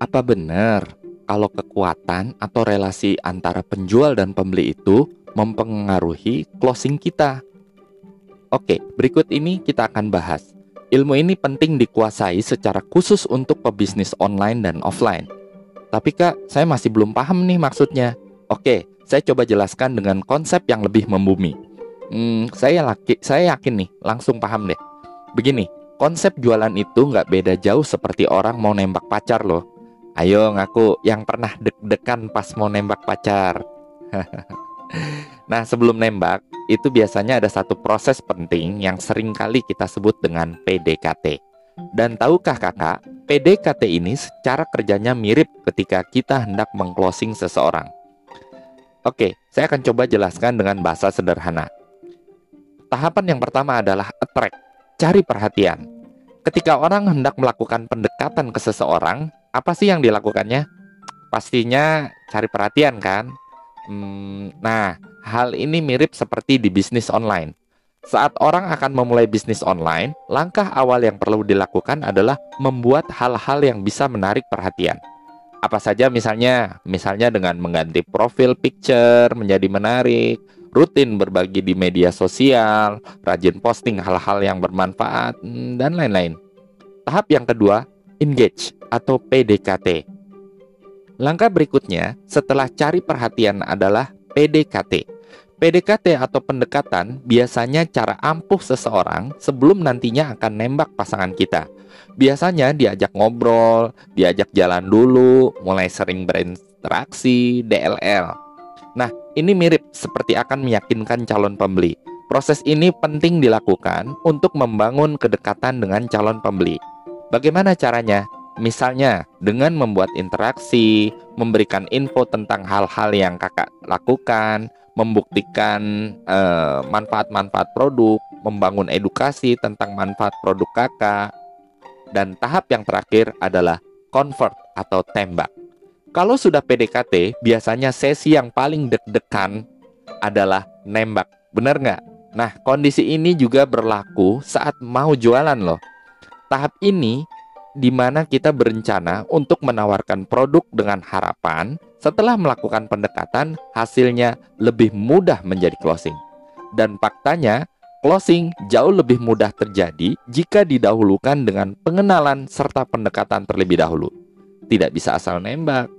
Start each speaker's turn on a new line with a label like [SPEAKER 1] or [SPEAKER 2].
[SPEAKER 1] Apa benar kalau kekuatan atau relasi antara penjual dan pembeli itu mempengaruhi closing kita? Oke, berikut ini kita akan bahas. Ilmu ini penting dikuasai secara khusus untuk pebisnis online dan offline. Tapi kak, saya masih belum paham nih maksudnya. Oke, saya coba jelaskan dengan konsep yang lebih membumi. Hmm, saya, laki, saya yakin nih, langsung paham deh. Begini, konsep jualan itu nggak beda jauh seperti orang mau nembak pacar loh. Ayo ngaku yang pernah deg-degan pas mau nembak pacar. nah, sebelum nembak, itu biasanya ada satu proses penting yang sering kali kita sebut dengan PDKT. Dan tahukah kakak, PDKT ini secara kerjanya mirip ketika kita hendak mengclosing seseorang. Oke, saya akan coba jelaskan dengan bahasa sederhana. Tahapan yang pertama adalah attract, cari perhatian. Ketika orang hendak melakukan pendekatan ke seseorang, apa sih yang dilakukannya? Pastinya cari perhatian kan? Hmm, nah, hal ini mirip seperti di bisnis online. Saat orang akan memulai bisnis online, langkah awal yang perlu dilakukan adalah membuat hal-hal yang bisa menarik perhatian. Apa saja misalnya? Misalnya dengan mengganti profil picture menjadi menarik, rutin berbagi di media sosial, rajin posting hal-hal yang bermanfaat, hmm, dan lain-lain. Tahap yang kedua, engage atau PDKT. Langkah berikutnya setelah cari perhatian adalah PDKT. PDKT atau pendekatan biasanya cara ampuh seseorang sebelum nantinya akan nembak pasangan kita. Biasanya diajak ngobrol, diajak jalan dulu, mulai sering berinteraksi, DLL. Nah, ini mirip seperti akan meyakinkan calon pembeli. Proses ini penting dilakukan untuk membangun kedekatan dengan calon pembeli. Bagaimana caranya? Misalnya dengan membuat interaksi, memberikan info tentang hal-hal yang kakak lakukan, membuktikan eh, manfaat-manfaat produk, membangun edukasi tentang manfaat produk kakak, dan tahap yang terakhir adalah convert atau tembak. Kalau sudah PDKT, biasanya sesi yang paling deg-degan adalah nembak. Bener nggak? Nah, kondisi ini juga berlaku saat mau jualan loh. Tahap ini di mana kita berencana untuk menawarkan produk dengan harapan setelah melakukan pendekatan hasilnya lebih mudah menjadi closing. Dan faktanya, closing jauh lebih mudah terjadi jika didahulukan dengan pengenalan serta pendekatan terlebih dahulu. Tidak bisa asal nembak,